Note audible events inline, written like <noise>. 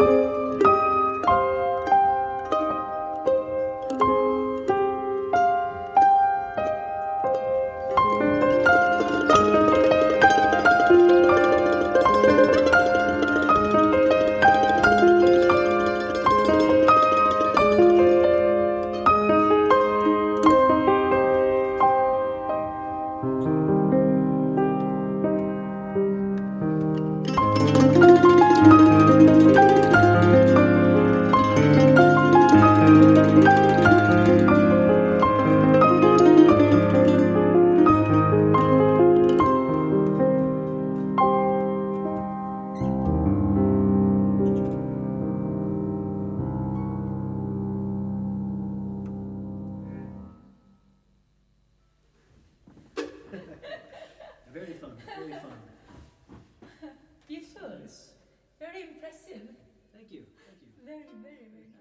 very fun, very fun. <laughs> Beautiful. Yes. Very impressive. Thank you, thank you. Very, very, very nice.